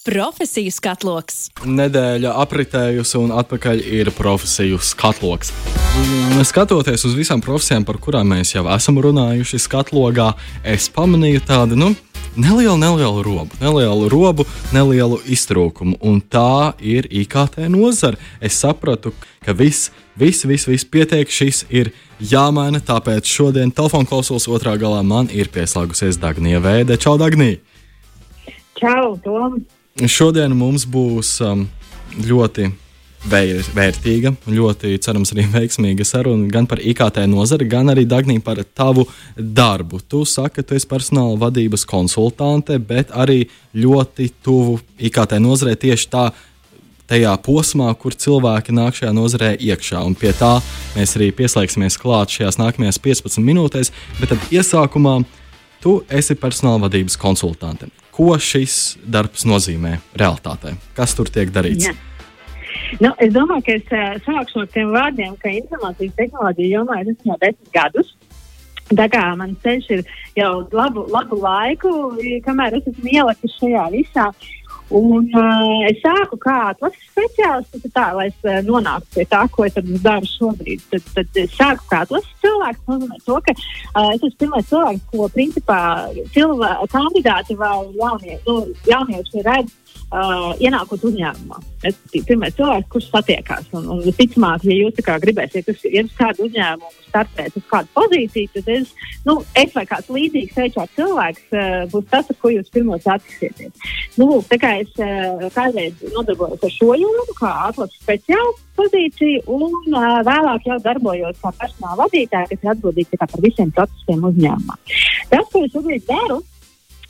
Profesiju skatloks. Nedēļa apritējusi un atpakaļ ir profesiju skatloks. Skatoties uz visām profesijām, par kurām mēs jau esam runājuši skatlogā, es pamanīju tādu, nu, nelielu, nelielu robu, nelielu robu, nelielu iztrūkumu. Un tā ir IKT nozara. Es sapratu, ka viss, viss, viss, viss pietiek, šis ir jāmaina. Tāpēc šodien telefona klausulas otrā galā man ir pieslēgusies Dagnija Vēde. Čau, Dagnija! Čau, Tom! Šodien mums būs um, ļoti vēr, vērtīga, ļoti cerams arī veiksmīga saruna gan par IKT nozari, gan arī Dagnija par tavu darbu. Tu saki, ka tu esi personāla vadības konsultante, bet arī ļoti tuvu IKT nozarei tieši tā. Tajā posmā, kur cilvēki nāk šajā nozarē iekšā, un pie tā mēs arī pieslēgsimies klāt šajās nākamajās 15 minūtēs. Bet tad iesākumā tu esi personāla vadības konsultante ko šis darbs nozīmē realitātē? Kas tur tiek darīts? Jā. Nu, es domāju, ka es uh, sākšu no tiem vārdiem, ka informācijas tehnoloģija jomā ir jau desmit gadus. Tā kā man ceļš ir jau labu, labu laiku, kamēr es esmu ielicis šajā visā. Un, uh, es sāku kā atlases speciālists, tā, lai es uh, nonāktu pie tā, ko es daru šobrīd. Tad, tad es sāku kā atlases cilvēks. Tas nozīmē, to, ka uh, es esmu pirmais cilvēks, ko principā cilvē, kandidāti vai jaunie, nu, jaunieši redz uh, ienākot uzņēmumā. Es esmu pirmais cilvēks, kurš satiekās. Un, un visticamāk, ja jūs gribēsiet ja uz kādu uzņēmumu startēt uz kādu pozīciju, tad es, nu, es vai kāds līdzīgs veičāts cilvēks uh, būs tas, ar ko jūs pirmo satiksieties. Nu, tā kā es uh, kādreiz nodarbojos ar šo jomu, kā atlases speciālists pozīciju, un uh, vēlāk jau darbojos kā personāla vadītāja, kas ir atbildīga par visiem procesiem uzņēmumā. Tas, ko es šobrīd daru,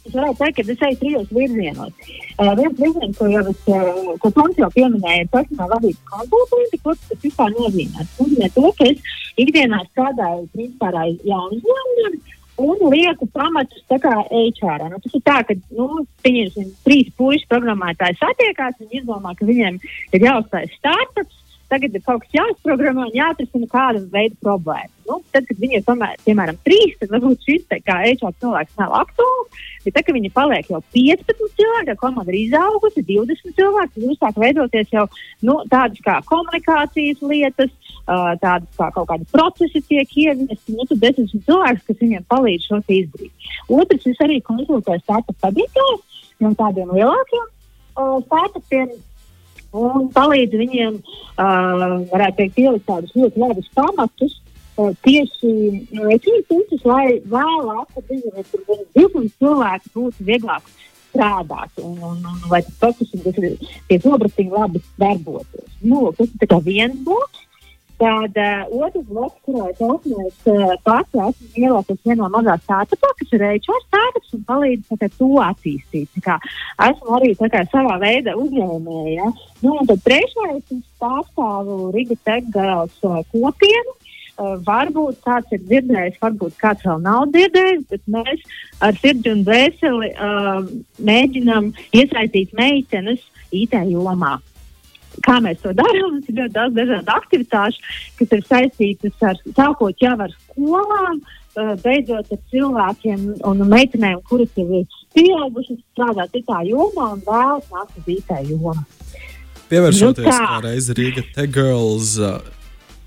Es varētu teikt, ka es eju trijos virzienos. Uh, viens virziens, ko jau es, uh, ko Toms jau pieminēja, ir personāla vadības konsultanti. Ko tas vispār nozīmē? Tas nozīmē to, ka es ikdienā strādāju principā ar jaunu uzņēmumu un lieku pamatus HR. Nu, tas ir tā, ka, nu, pieņemsim, trīs puikas programmētāji satiekās un izdomā, ka viņiem ir jāuzstājas startups tagad ir kaut kas jāizprogrammē un jāatrisina kāda veida problēma. Nu, tad, kad viņi ir tomēr, piemēram trīs, tad varbūt šis te, kā HR cilvēks nav aktuāls. Bet tad, kad viņi paliek jau 15 cilvēki, komanda ir izaugusi 20 cilvēki, tad jūs sāk veidoties jau nu, tādas kā komunikācijas lietas, uh, tādas kā kaut kādi procesi tiek ieviesti. Nu, tad 10 cilvēki, kas viņiem palīdz šo izdarīt. Otrs, es arī konsultēju startup vadītājus no tādiem lielākiem uh, startupiem un palīdz viņiem, uh, varētu teikt, ielikt tādus ļoti labus pamatus. Uh, tieši šīs puses, lai vēlāk, kad viņiem ir 200 cilvēki, būtu vieglāk strādāt un, un, un lai tas process, kas ir pie zobratiņa labi darbotos. Nu, tas ir viens bloks. Tad uh, otrs bloks, kurā es esmu, es uh, pats esmu ielācis vienā mazā startupā, kas ir HR startups un palīdz tā, to attīstīt. Kā, esmu arī kā, savā veidā uzņēmēja. Ja? Nu, un tad trešais, es pārstāvu Riga Tekgals uh, kopienu. Uh, varbūt kāds ir dzirdējis, varbūt kāds vēl nav dzirdējis, bet mēs ar sirdi un dvēseli uh, mēģinām iesaistīt meitenes IT jomā kā mēs to darām. Mums ir ļoti daudz dažādu aktivitāšu, kas ir saistītas ar sākot jau ar skolām, beidzot ar cilvēkiem un meitenēm, kuras jau ir pieaugušas, strādā citā jomā un vēlas nākt uz IT jomu. Pievēršoties nu, kā reizi Rīga Tech Girls. Uh,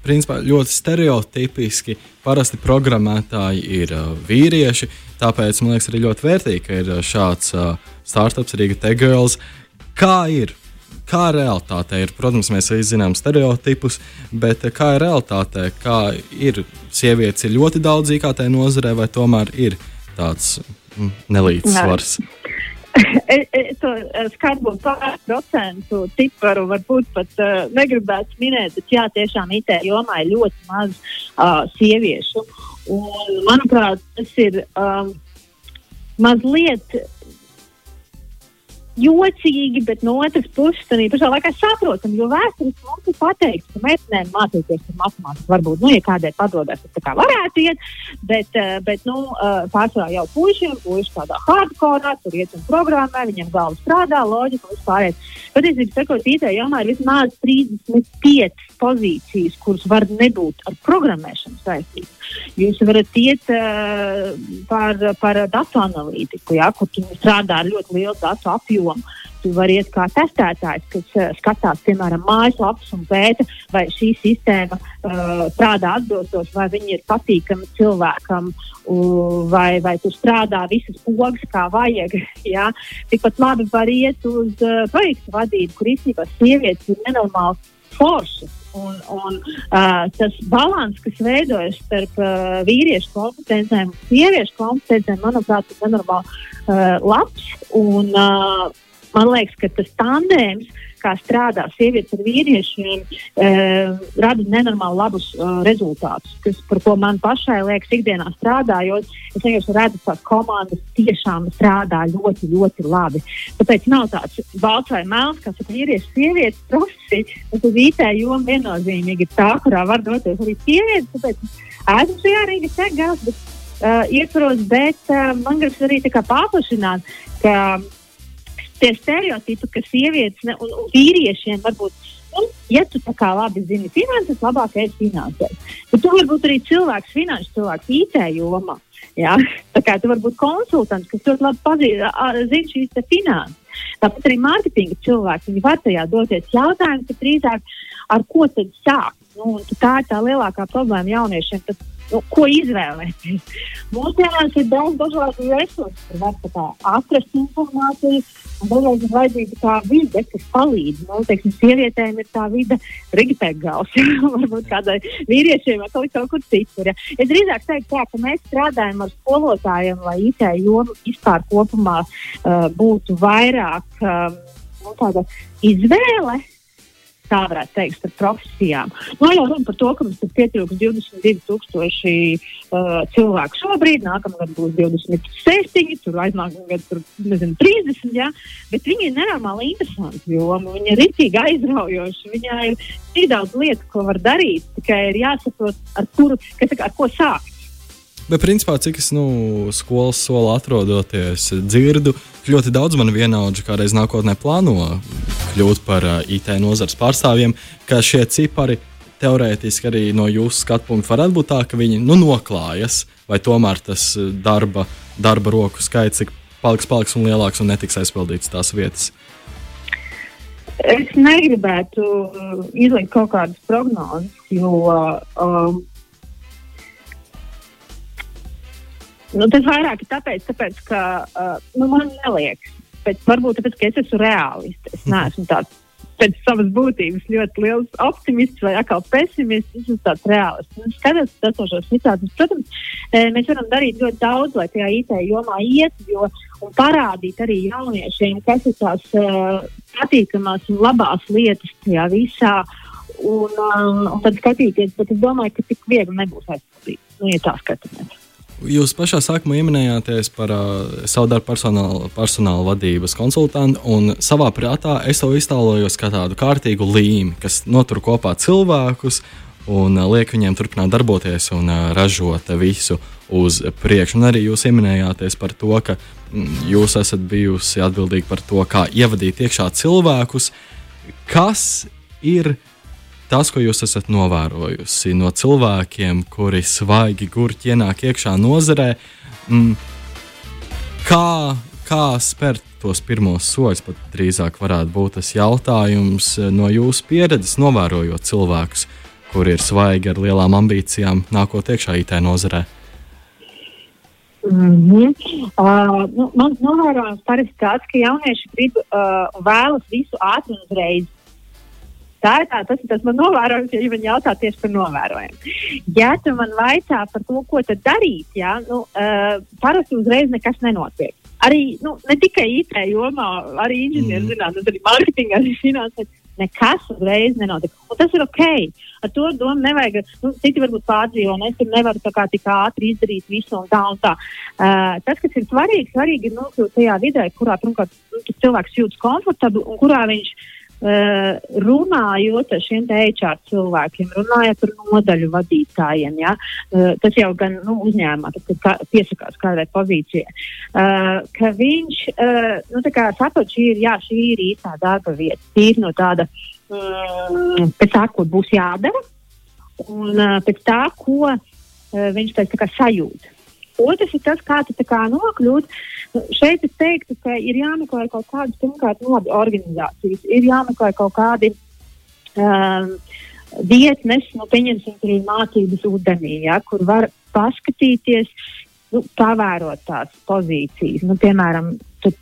principā ļoti stereotipiski. Parasti programmētāji ir uh, vīrieši, tāpēc man liekas, arī ļoti vērtīgi, ka ir šāds uh, startups Riga Tech Girls. Kā ir? Kā realitāte ir. Protams, mēs arī zinām stereotipus, bet kā ir realitāte, kā ir sievietes, ir ļoti daudz IKT nozarē, vai tomēr ir tāds mm, nelīdzsvars? Es, es to skatu pār procentu ciparu varbūt pat uh, negribētu minēt, bet jā, tiešām IT jomā ir ļoti maz uh, sieviešu. Un, manuprāt, tas ir um, mazliet jocīgi, bet no otras puses, arī pašā laikā saprotami, jo vēsturiski mums ir pateikts, ka meitenēm mācīties matemātiku varbūt, nu, ja kādai padodas, tas tā varētu iet, bet, eh, bet nu, eh, pārsvarā jau puišiem, puiši tādā hardcore, tur iet un programmē, viņam galva strādā, loģika vispārējais. Patiesībā, sakot, IT jomā ir vismaz 35 pozīcijas, kuras var nebūt ar programmēšanu saistītas. Jūs varat iet uh, par, par datu analītiku, ja, kur strādā ar ļoti lielu datu apjomu jomu. tu vari iet kā testētājs, kas uh, skatās, piemēram, mājaslapas un pēta, vai šī sistēma uh, strādā atbilstoši, vai viņi ir patīkami cilvēkam, uh, vai, vai tur strādā visas pogas kā vajag. Ja? Tikpat labi var iet uz uh, projektu vadību, kur īstenībā sievietes ir nenormāli foršas. Un, un uh, tas līdzsvars, kas veidojas starp uh, vīriešu kompetencēm un sieviešu kompetencēm, manuprāt, ir nenormāli uh, labs. Un, uh, man liekas, ka tas tandēms kā strādā sievietes ar vīriešiem, e, rada nenormāli labus uh, rezultātus, kas, par ko man pašai liekas, ikdienā strādājot. Es vienkārši redzu, ka komandas tiešām strādā ļoti, ļoti labi. Tāpēc nav tāds balts vai melns, kas ir vīriešu, sievietes profesija. Tas ir IT joma viennozīmīgi tā, kurā var doties arī sievietes. Tāpēc esmu šajā rīga segās, bet uh, ietvaros, bet uh, man gribas arī paplašināt, ka tie stereotipi, ka sievietes ne, un, un vīriešiem varbūt. Un, ja tu tā kā labi zini finanses, labāk ej finansēt. Bet tu vari būt arī cilvēks, finanšu cilvēks, IT jomā. Ja? Tā kā tu vari būt konsultants, kas ļoti labi zina šīs finanses. Tāpat arī mārketinga cilvēki, viņi var tajā doties. Jautājums ir drīzāk, ar ko tad sākt. Nu, tā ir tā lielākā problēma jauniešiem. Tad nu, ko izvēlēties. Mūsdienās ir daudz dažādu resursu, var kā, atrast informāciju. Dažreiz ir vajadzīga tā vide, kas palīdz. Nu, teiksim, sievietēm ir tā vide, Rigipēkgals, varbūt kādai vīriešiem vai kaut, kaut kur citur. Ja. Es drīzāk teiktu, tā, ka mēs strādājam ar skolotājiem, lai IT joma vispār kopumā uh, būtu vairāk um, nu, tāda izvēle tā varētu teikt, starp profesijām. Nu, jau runa par to, ka mums ir pietrūkst 22,000 uh, cilvēku šobrīd, nākamā gada būs 27, tur aiznākamā gada tur, nezinu, 30, ja? bet viņi ir nenormāli interesanti, jo viņi ir rītīgi aizraujoši. Viņai ir tik daudz lietu, ko var darīt, tikai ir jāsaprot, ar, kuru, kas, ar ko sākt. Bet, principā, cik es nu, skolas solā atrodoties, dzirdu, ļoti daudz man vienaudžu kādreiz nākotnē plāno kļūt par IT nozares pārstāvjiem, ka šie cipari teorētiski arī no jūsu skatu punkta varētu būt tā, ka viņi nu, noklājas, vai tomēr tas darba, darba roku skaits paliks, paliks un lielāks un netiks aizpildīts tās vietas. Es negribētu izlikt kaut kādas prognozes, jo um, Nu, tas vairāk ir tāpēc, tāpēc ka uh, nu, man neliekas. Bet varbūt tāpēc, ka es esmu reālists. Es neesmu tāds pēc savas būtības ļoti liels optimists vai atkal pesimists. Es esmu tāds reālists. Nu, Skatoties uz esošos situācijas, protams, e, mēs varam darīt ļoti daudz, lai tajā IT jomā iet, jo, un parādīt arī jauniešiem, kas ir tās uh, patīkamās un labās lietas tajā visā. Un, um, un tad skatīties, bet es domāju, ka tik viegli nebūs aizpildīt. Nu, ja tā skatāmies. Jūs pašā sākumā minējāties par uh, savu darbu personāla, personāla vadības konsultantu, un savā prātā es to iztēlojos kā tādu kārtīgu līmi, kas notur kopā cilvēkus un uh, liek viņiem turpināt darboties un uh, ražot visu uz priekšu. Un arī jūs minējāties par to, ka mm, jūs esat bijusi atbildīgi par to, kā ievadīt iekšā cilvēkus. Kas ir? Tas, ko jūs esat novērojusi no cilvēkiem, kuri svaigi gurķi ienāk iekšā nozarē, mm, kā, kā spērt tos pirmos soļus, pat drīzāk varētu būt tas jautājums no jūsu pieredzes, novērojot cilvēkus, kuri ir svaigi ar lielām ambīcijām, nākot iekšā IT nozarē. Mm -hmm. uh, nu, Mans novērojums parasti tāds, ka jaunieši grib uh, vēlas visu ātri un uzreiz. Tā ir tā, tas, tas man novērojums, ja viņi jautā tieši par novērojumu. Ja tu man vaicā par to, ko tad darīt, jā, nu, uh, parasti uzreiz nekas nenotiek. Arī nu, ne tikai IT jomā, arī inženierzinātnē, mm. arī mārketingā, arī finansē. Nekas uzreiz nenotiek. Un tas ir ok. Ar to domu nevajag. Nu, citi varbūt pārdzīvo, un es tur nevaru tā kā tik ātri izdarīt visu un tā un tā. Uh, tas, kas ir svarīgi, svarīgi ir nokļūt tajā vidē, kurā pirmkārt nu, cilvēks jūtas komfortabli un kurā viņš ir runājot ar šiem HR cilvēkiem, runājot par nodaļu vadītājiem, ja, uh, tas jau gan nu, uzņēmumā, tad, kad kā, piesakās kādai pozīcijai, uh, ka viņš nu, saprot, šī ir, jā, šī ir īstā darba vieta, tīri no tāda, mm, pēc tā, ko būs jādara, un pēc tā, ko viņš pēc tā sajūt. Otrs ir tas, kā tu kā nokļūt. Šeit es teiktu, ka ir jāmeklē kaut kādas pirmkārt labi organizācijas, ir jāmeklē kaut kādi um, vietnes, nu, pieņemsim, tur ir mācības ūdenī, ja, kur var paskatīties, nu, pavērot tās pozīcijas. Nu, piemēram,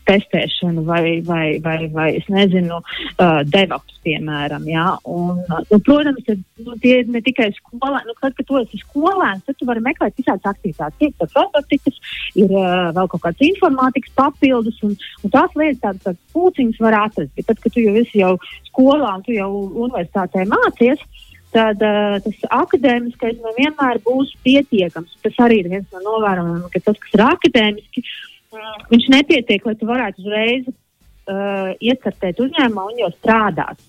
testēšanu vai, vai, vai, vai es nezinu, uh, devops, piemēram. Ja? Un, nu, protams, tad, nu, tie ir ne tikai skolēni. Nu, tad, kad tu esi skolēns, tad tu vari meklēt visādas aktivitātes. Ir tas robotikas, ir uh, vēl kaut kāds informātikas papildus, un, un tās lietas tādas, tādas pūciņas var atrast. Bet tad, kad tu jau esi jau skolā un tu jau universitātē mācies, tad uh, tas akadēmiskais nevienmēr būs pietiekams. Tas arī ir viens no novērojumiem, ka tas, kas ir akadēmiski, uh, viņš nepietiek, lai tu varētu uzreiz uh, iekartēt uzņēmumā un jau strādāt.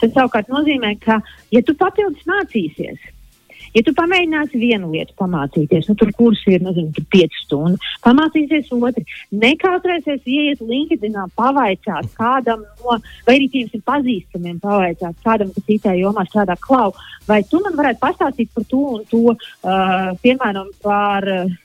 Tas savukārt nozīmē, ka, ja tu papildus mācīsies, Ja tu pamēģināsi vienu lietu pamācīties, nu, tur kurs ir, nezinu, tur 5 stundas, pamācīsies otru, nekautrēsies ieiet LinkedInā, pavaicāt kādam no, vai arī tiem pazīstamiem, pavaicāt kādam, kas IT jomā strādā klau, vai tu man varētu pastāstīt par to un to, uh, piemēram, par. Uh,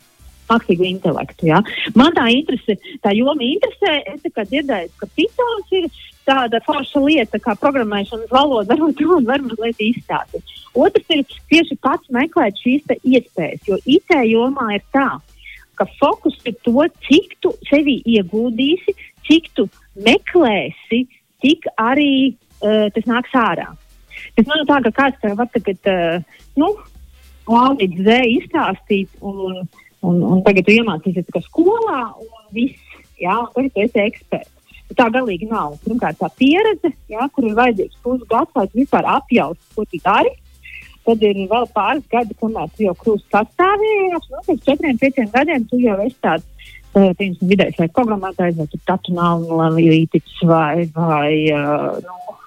mākslīgo intelektu. Ja? Man tā interese, tā joma interesē. Es dzirdēju, ka Pythons ir tāda forša lieta, kā programmēšanas valoda, varbūt to var mazliet izstāstīt. Otrs ir tieši pats meklēt šīs iespējas, jo IT jomā ir tā, ka fokus ir to, cik tu sevi ieguldīsi, cik tu meklēsi, tik arī uh, tas nāks ārā. Tas nav tā, ka kāds tev var tagad, uh, nu, A līdz Z izstāstīt, un, Un, un tagad tu iemācīsies tikai skolā, un viss, jā, un tagad tu esi eksperts. Tā galīgi nav. Pirmkārt, tā pieredze, jā, kur ir vajadzīgs pusgads, lai vispār apjaustu, ko tu dari. Tad ir vēl pāris gadi, kamēr tu jau kļūsi pastāvīgāks. Nu, pēc četriem, pieciem gadiem tu jau esi tāds uh, vidējs vai programmētājs, vai tatu nav analītiķis, vai, vai uh, nu,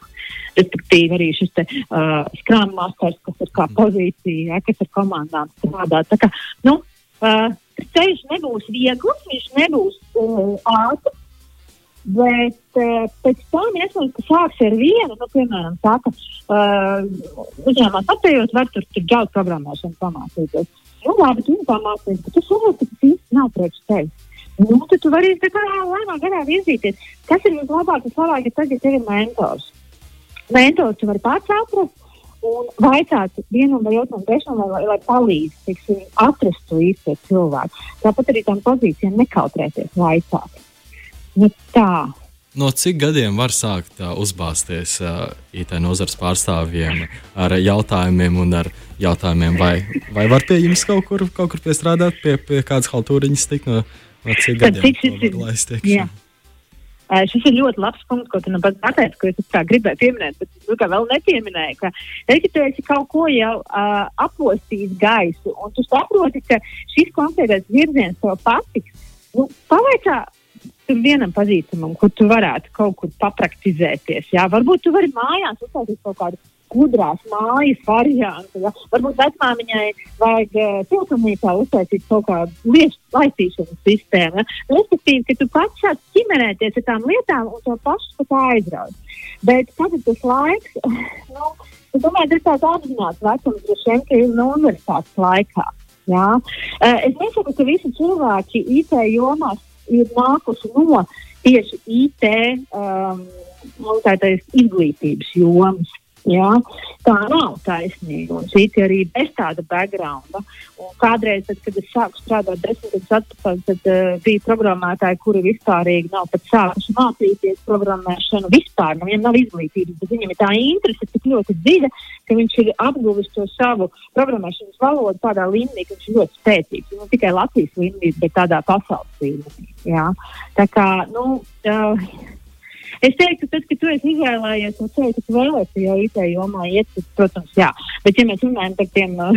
respektīvi arī šis te, uh, skrāma masters, kas ir kā pozīcija, ja, kas ar komandām strādā. Tā kā, nu, Uh, ceļš nebūs viegls, viņš nebūs uh, ātrs. Bet uh, pēc tam iespējams, ka sāks ar vienu, nu, piemēram, tā, ka uh, uzņēmumā apējot, var tur, tur gautu programmēšanu pamācīties. Nu, labi, tu pamācīties, bet tu saproti, ka tas īsti nav priekš tevis. Nu, tad tu vari tā kā lēnām garā virzīties. Kas ir vislabāk, tas labāk, ja tagad ir mentors. Mentors tu vari pats atrast, un vaicāt vienam vai otram, trešam, lai, lai palīdz tiksim, atrast to īsto cilvēku. Tāpat arī tam pozīcijām nekautrēties vaicāt. Nu, tā. No cik gadiem var sākt uh, uzbāzties uh, IT nozares pārstāvjiem ar jautājumiem un ar jautājumiem, vai, vai var pie jums kaut kur, kaut kur piestrādāt, pie, pie kādas haltūriņas tik no, no cik gadiem? Cik šis ir? Laist, Uh, šis ir ļoti labs punkts, ko tu nu pats pateici, ko es tā gribēju pieminēt, bet nu, vēl nepieminēju. Ka, ja tu esi kaut ko jau uh, apostījis gaisu, un tu saproti, ka šis konkrētais virziens tev patiks, nu, pavaicā tam vienam pazīstamam, kur tu varētu kaut kur papraktizēties. Jā? Varbūt tu vari mājās uztaisīt kaut kādu gudrās mājas variantu. Ja? Varbūt vecmāmiņai vajag uh, siltumnīcā uztaisīt kaut kādu lietu laistīšanas sistēmu. Ja? Respektīvi, ka tu pats sāc ķimerēties ar tām lietām un to pašu pat aizraut. Bet tagad tas laiks, nu, es domāju, tas tāds apzināts vecums, droši vien, ka ir no universitātes laikā. Ja? Uh, es nesaku, ka visi cilvēki IT jomās ir nākuši no tieši IT um, izglītības jomas. Jā, tā nav taisnība. Un citi arī bez tāda backgrounda. Un kādreiz, tad, kad es sāku strādāt desmit gadus atpakaļ, tad uh, bija programmētāji, kuri vispārīgi nav pat sākuši mācīties programmēšanu vispār. Nu, viņam nav izglītības, bet viņam ir tā interese tik ļoti dziļa, ka viņš ir apguvis to savu programmēšanas valodu tādā līmenī, ka viņš ir ļoti spēcīgs. Ne tikai Latvijas līmenī, bet tādā pasaules līmenī. Jā. Tā kā, nu, uh, Es teiktu, tas, ka tu esi izvēlējies to ceļu, ka tu vēlēsies jau IT jomā iet, tad, protams, jā. Bet, ja mēs runājam par tiem uh,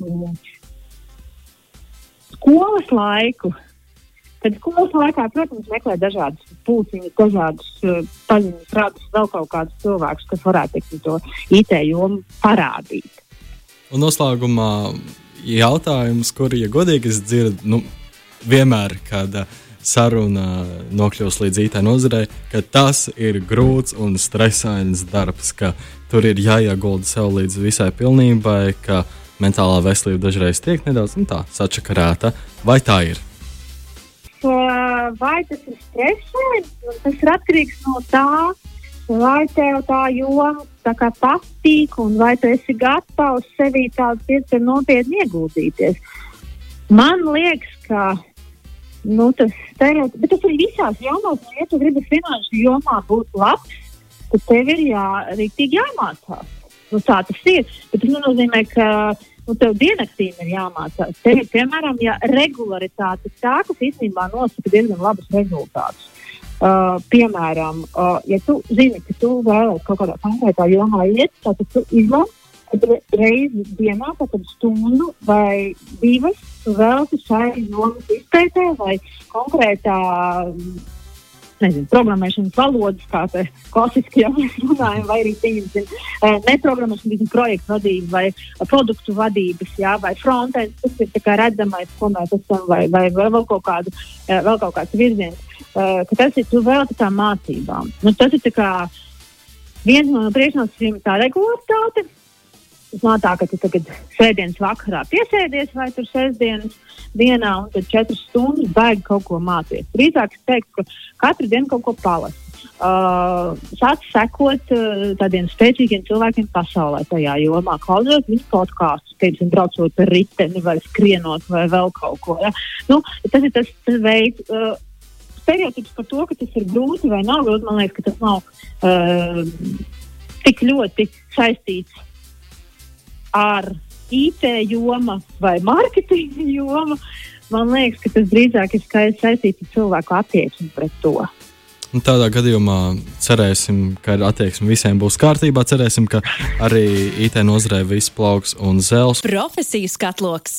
skolas laiku, tad skolas laikā, protams, meklē dažādas pūciņas, dažādas uh, paziņas, rādus vēl kaut kādus cilvēkus, kas varētu teiksim, to IT jomu parādīt. Un noslēgumā jautājums, kur, ja godīgi, es dzirdu, nu, vienmēr, kad uh, saruna nokļūs līdz IT nozarei, ka tas ir grūts un stresains darbs, ka tur ir jāiegulda sev līdz visai pilnībai, ka mentālā veselība dažreiz tiek nedaudz nu, tā, sačakarēta. Vai tā ir? Vai tas ir stresēns? Tas ir atkarīgs no tā, vai tev tā joma tā patīk, un vai tu esi gatavs sevī tādu diezgan nopietni ieguldīties. Man liekas, ka nu, tas, stereot... tas ir visās jomās, ja tu gribi finanšu jomā būt labs, tad tev ir jā, rīktīgi jāmācās. Nu, tā tas ir. Bet tas nenozīmē, ka nu, tev dienaktīm ir jāmācās. Tev ir, piemēram, ja regularitāte tā, kas īstenībā nosaka diezgan labus rezultātus. Uh, piemēram, uh, ja tu zini, ka tu vēlaties kaut kādā konkrētā jomā iet, tad tu izlasi reizi dienā, tātad stundu vai divas, tu velti šai jomas izpētē vai konkrētā nezinu, programmēšanas valodas, kā te klasiski jau mēs runājam, vai arī pieņemsim neprogrammēšanas projektu vadību vai produktu vadības, jā, vai frontends, tas ir redzamais, ko mēs esam, vai, vai, vai vēl kaut kādu, vēl kaut kāds virziens uh, ka tas ir tu velti tām mācībām. Nu, tas ir kā, viens no priekšnosacījumiem, tā regularitāte. Tas nav tā, ka tu tagad sēdienas vakarā piesēdies vai tur sestdienas dienā un tad četras stundas baigi kaut ko mācīties. Drīzāk es teiktu, ka katru dienu kaut ko palasi. Uh, sāc sekot uh, tādiem spēcīgiem cilvēkiem pasaulē, tajā jomā, klausot viņu podkāstus, piemēram, braucot ar riteni vai skrienot vai vēl kaut ko. Ja? Nu, tas ir tas, tas veids. Uh, stereotips par to, ka tas ir grūti vai nav grūti, man liekas, ka tas nav uh, tik ļoti saistīts ar IT joma vai mārketinga joma. Man liekas, ka tas drīzāk ir saistīts ar cilvēku attieksmi pret to. Un tādā gadījumā cerēsim, ka ar attieksmi visiem būs kārtībā. Cerēsim, ka arī IT nozarē viss plauks un zels. Profesijas katloks.